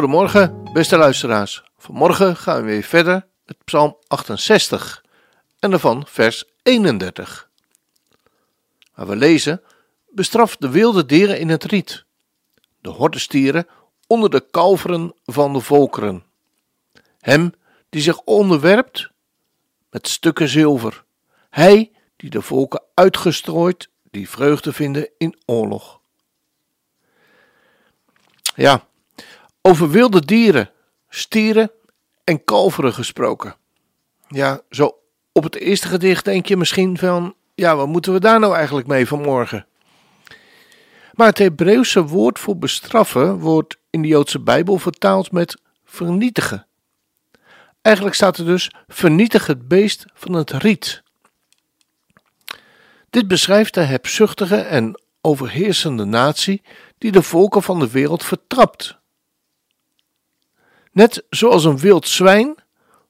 Goedemorgen, beste luisteraars. Vanmorgen gaan we weer verder met Psalm 68 en daarvan vers 31. Waar we lezen: Bestraf de wilde dieren in het riet, de hordestieren onder de kalveren van de volkeren. Hem die zich onderwerpt met stukken zilver. Hij die de volken uitgestrooid, die vreugde vinden in oorlog. Ja, over wilde dieren, stieren en kalveren gesproken. Ja, zo op het eerste gedicht denk je misschien van, ja, wat moeten we daar nou eigenlijk mee vanmorgen? Maar het Hebreeuwse woord voor bestraffen wordt in de Joodse Bijbel vertaald met vernietigen. Eigenlijk staat er dus vernietig het beest van het riet. Dit beschrijft de hebzuchtige en overheersende natie die de volken van de wereld vertrapt. Net zoals een wild zwijn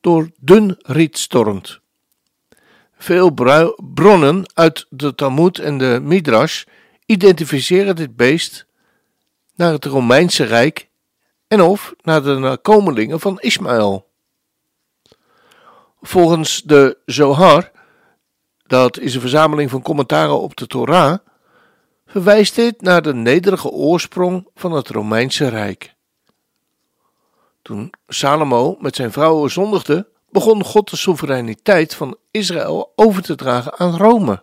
door dun riet stormt. Veel bronnen uit de Talmud en de Midrash identificeren dit beest naar het Romeinse Rijk en of naar de nakomelingen van Ismaël. Volgens de Zohar, dat is een verzameling van commentaren op de Torah, verwijst dit naar de nederige oorsprong van het Romeinse Rijk. Toen Salomo met zijn vrouwen zondigde, begon God de soevereiniteit van Israël over te dragen aan Rome.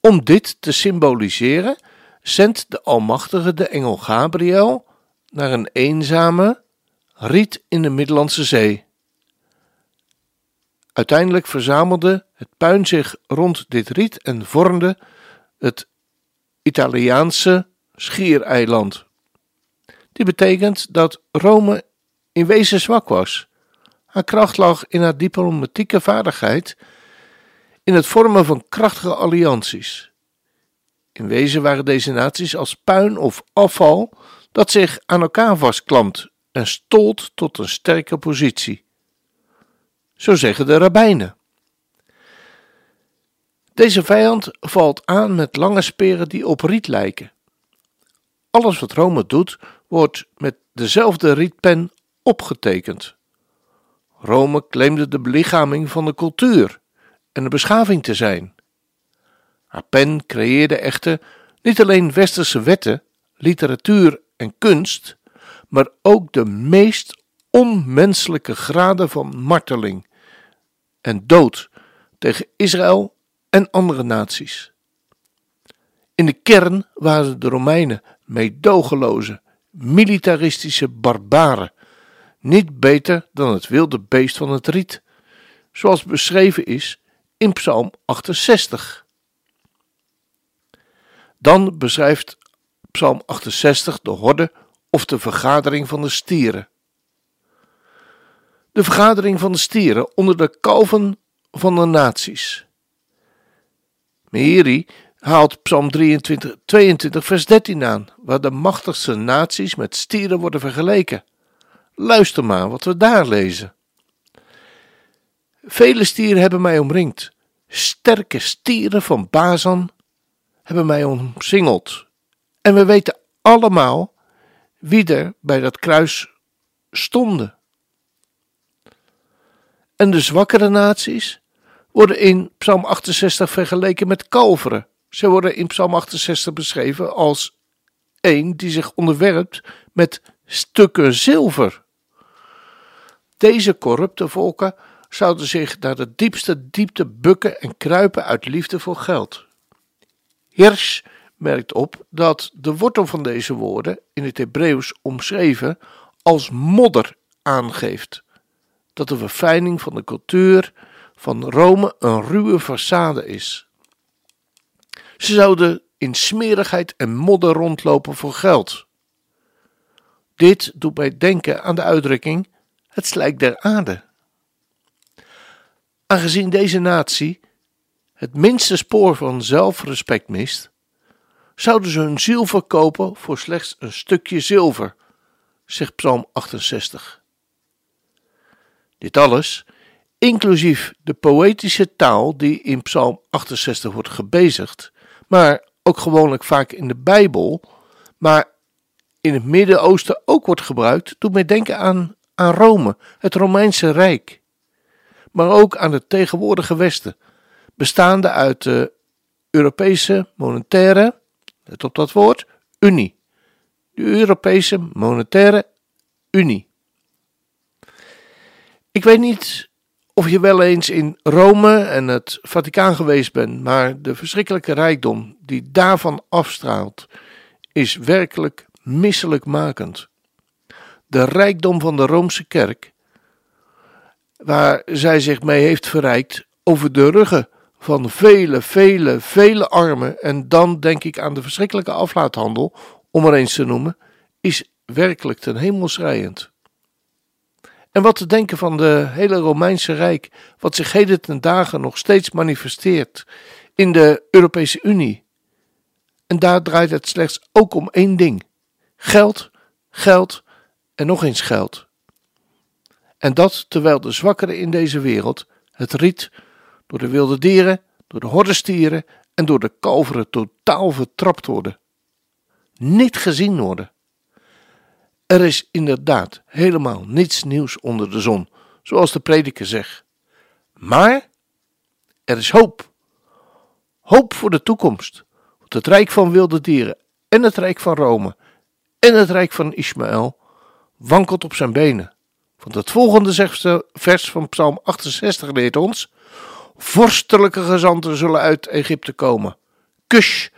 Om dit te symboliseren, zendt de Almachtige de engel Gabriel naar een eenzame riet in de Middellandse Zee. Uiteindelijk verzamelde het puin zich rond dit riet en vormde het Italiaanse schiereiland. Dit betekent dat Rome in wezen zwak was haar kracht lag in haar diplomatieke vaardigheid, in het vormen van krachtige allianties. In wezen waren deze naties als puin of afval dat zich aan elkaar vastklampt en stolt tot een sterke positie. Zo zeggen de rabbijnen. Deze vijand valt aan met lange speren die op riet lijken. Alles wat Rome doet, wordt met dezelfde rietpen opgetekend. Rome claimde de belichaming van de cultuur en de beschaving te zijn. Haar pen creëerde echter niet alleen westerse wetten, literatuur en kunst, maar ook de meest onmenselijke graden van marteling en dood tegen Israël en andere naties. In de kern waren de Romeinen meedogenloze, militaristische barbaren niet beter dan het wilde beest van het riet, zoals beschreven is in Psalm 68. Dan beschrijft Psalm 68 de horde of de vergadering van de stieren. De vergadering van de stieren onder de kalven van de naties. Meheri haalt Psalm 23, 22, vers 13 aan, waar de machtigste naties met stieren worden vergeleken. Luister maar wat we daar lezen. Vele stieren hebben mij omringd. Sterke stieren van Bazan hebben mij omsingeld. En we weten allemaal wie er bij dat kruis stonden. En de zwakkere naties worden in Psalm 68 vergeleken met kalveren. Ze worden in Psalm 68 beschreven als een die zich onderwerpt met stukken zilver. Deze corrupte volken zouden zich naar de diepste diepte bukken en kruipen uit liefde voor geld. Hirsch merkt op dat de wortel van deze woorden in het Hebreeuws omschreven als modder aangeeft. Dat de verfijning van de cultuur van Rome een ruwe façade is. Ze zouden in smerigheid en modder rondlopen voor geld. Dit doet mij denken aan de uitdrukking: het slijk der aarde. Aangezien deze natie het minste spoor van zelfrespect mist, zouden ze hun ziel verkopen voor slechts een stukje zilver, zegt Psalm 68. Dit alles, inclusief de poëtische taal die in Psalm 68 wordt gebezigd, maar ook gewoonlijk vaak in de Bijbel, maar in het Midden-Oosten ook wordt gebruikt, doet mij denken aan, aan Rome, het Romeinse Rijk, maar ook aan het tegenwoordige Westen, bestaande uit de Europese monetaire, let op dat woord, Unie. De Europese Monetaire Unie. Ik weet niet of je wel eens in Rome en het Vaticaan geweest bent, maar de verschrikkelijke rijkdom die daarvan afstraalt, is werkelijk misselijkmakend. De rijkdom van de Roomse kerk, waar zij zich mee heeft verrijkt over de ruggen van vele, vele, vele armen, en dan denk ik aan de verschrikkelijke aflaathandel, om er eens te noemen, is werkelijk ten hemel schrijend. En wat te denken van de hele Romeinse Rijk, wat zich heden ten dagen nog steeds manifesteert in de Europese Unie. En daar draait het slechts ook om één ding: geld, geld en nog eens geld. En dat terwijl de zwakkeren in deze wereld het riet door de wilde dieren, door de hordestieren en door de kalveren totaal vertrapt worden. Niet gezien worden. Er is inderdaad helemaal niets nieuws onder de zon, zoals de prediker zegt. Maar er is hoop. Hoop voor de toekomst. Want het rijk van wilde dieren en het rijk van Rome en het rijk van Ismaël wankelt op zijn benen. Want het volgende vers van Psalm 68 leert ons: Vorstelijke gezanten zullen uit Egypte komen. Kush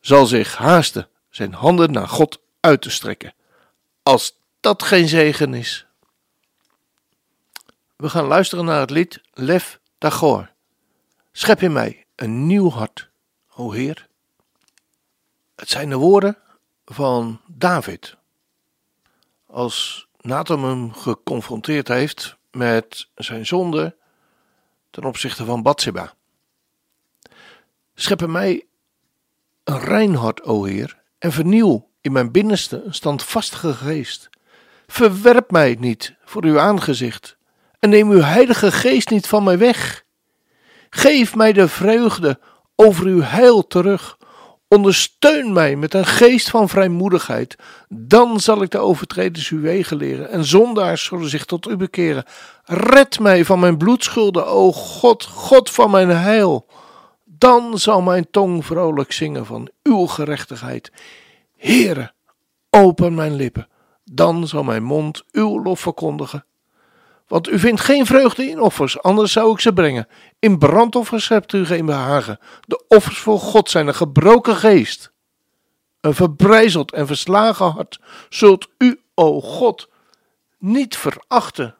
zal zich haasten zijn handen naar God uit te strekken. Als dat geen zegen is. We gaan luisteren naar het lied Lef Dagor. Schep in mij een nieuw hart, o Heer. Het zijn de woorden van David. Als Nathan hem geconfronteerd heeft met zijn zonde ten opzichte van Bathsheba. Schep in mij een rein hart, o Heer, en vernieuw in mijn binnenste een standvastige geest. Verwerp mij niet voor uw aangezicht en neem uw heilige geest niet van mij weg. Geef mij de vreugde over uw heil terug. Ondersteun mij met een geest van vrijmoedigheid. Dan zal ik de overtreders uw wegen leren en zondaars zullen zich tot u bekeren. Red mij van mijn bloedschulden, o God, God van mijn heil. Dan zal mijn tong vrolijk zingen van uw gerechtigheid. Heere, open mijn lippen, dan zal mijn mond uw lof verkondigen. Want u vindt geen vreugde in offers, anders zou ik ze brengen. In brandoffers hebt u geen behagen. De offers voor God zijn een gebroken geest. Een verbrijzeld en verslagen hart zult u, o God, niet verachten.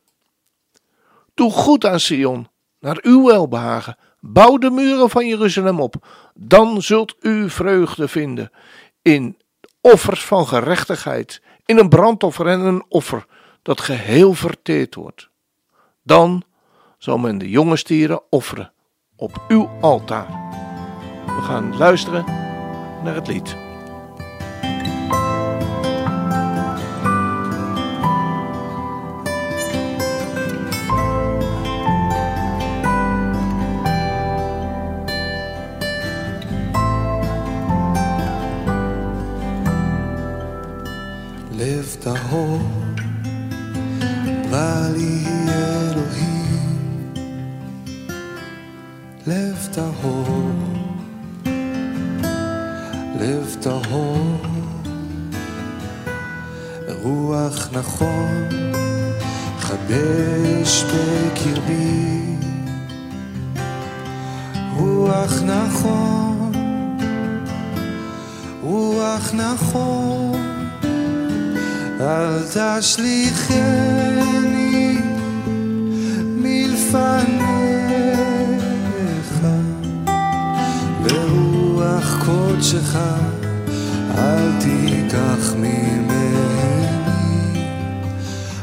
Doe goed aan Sion, naar uw welbehagen. Bouw de muren van Jeruzalem op. Dan zult u vreugde vinden in offers van gerechtigheid, in een brandoffer en een offer dat geheel verteerd wordt. Dan zal men de jonge stieren offeren op uw altaar. We gaan luisteren naar het lied. לב טהור, לב טהור, רוח נכון, חדש בקרבי, רוח נכון, רוח נכון. אל תשליכני שלך, אל תיקח ממני.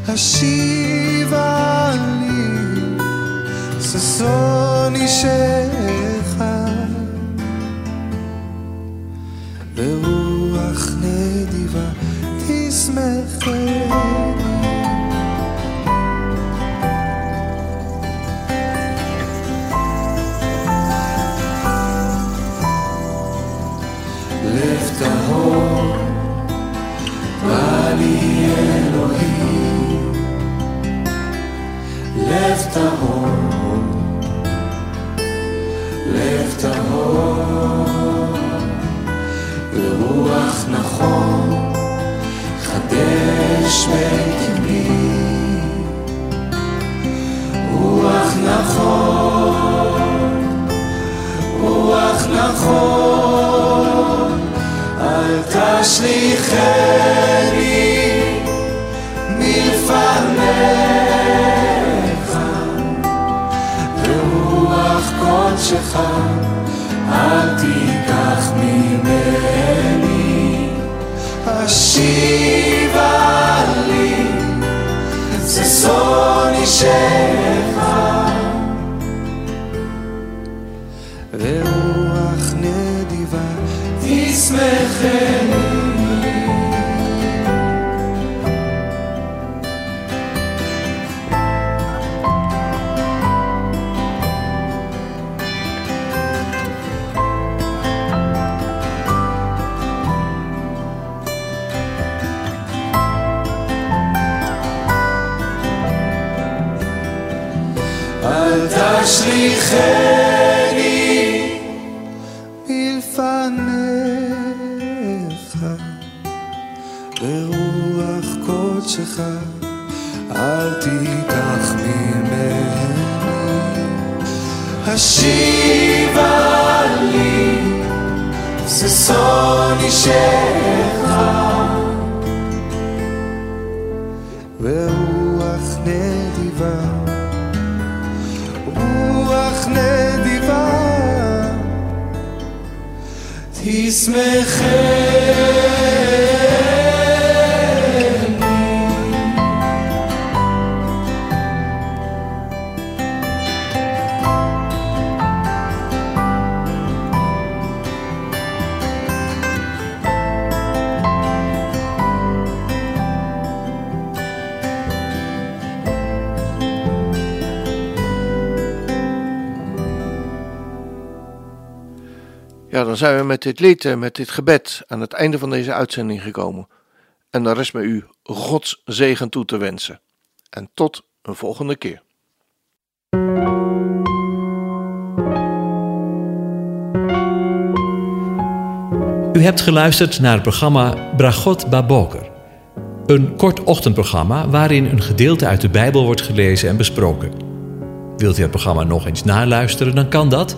השיבה לי ששוני של... חדש בקדמי. רוח נכון, רוח נכון, אל תשליכני 谁 מלפניך, ברוח קודשך אל תיקח ממני. השיבה לי ששון אישך, סמэх Dan zijn we met dit lied en met dit gebed aan het einde van deze uitzending gekomen. En dan rest me u Gods zegen toe te wensen. En tot een volgende keer. U hebt geluisterd naar het programma Bragot Baboker. Een kort ochtendprogramma waarin een gedeelte uit de Bijbel wordt gelezen en besproken. Wilt u het programma nog eens naluisteren, dan kan dat.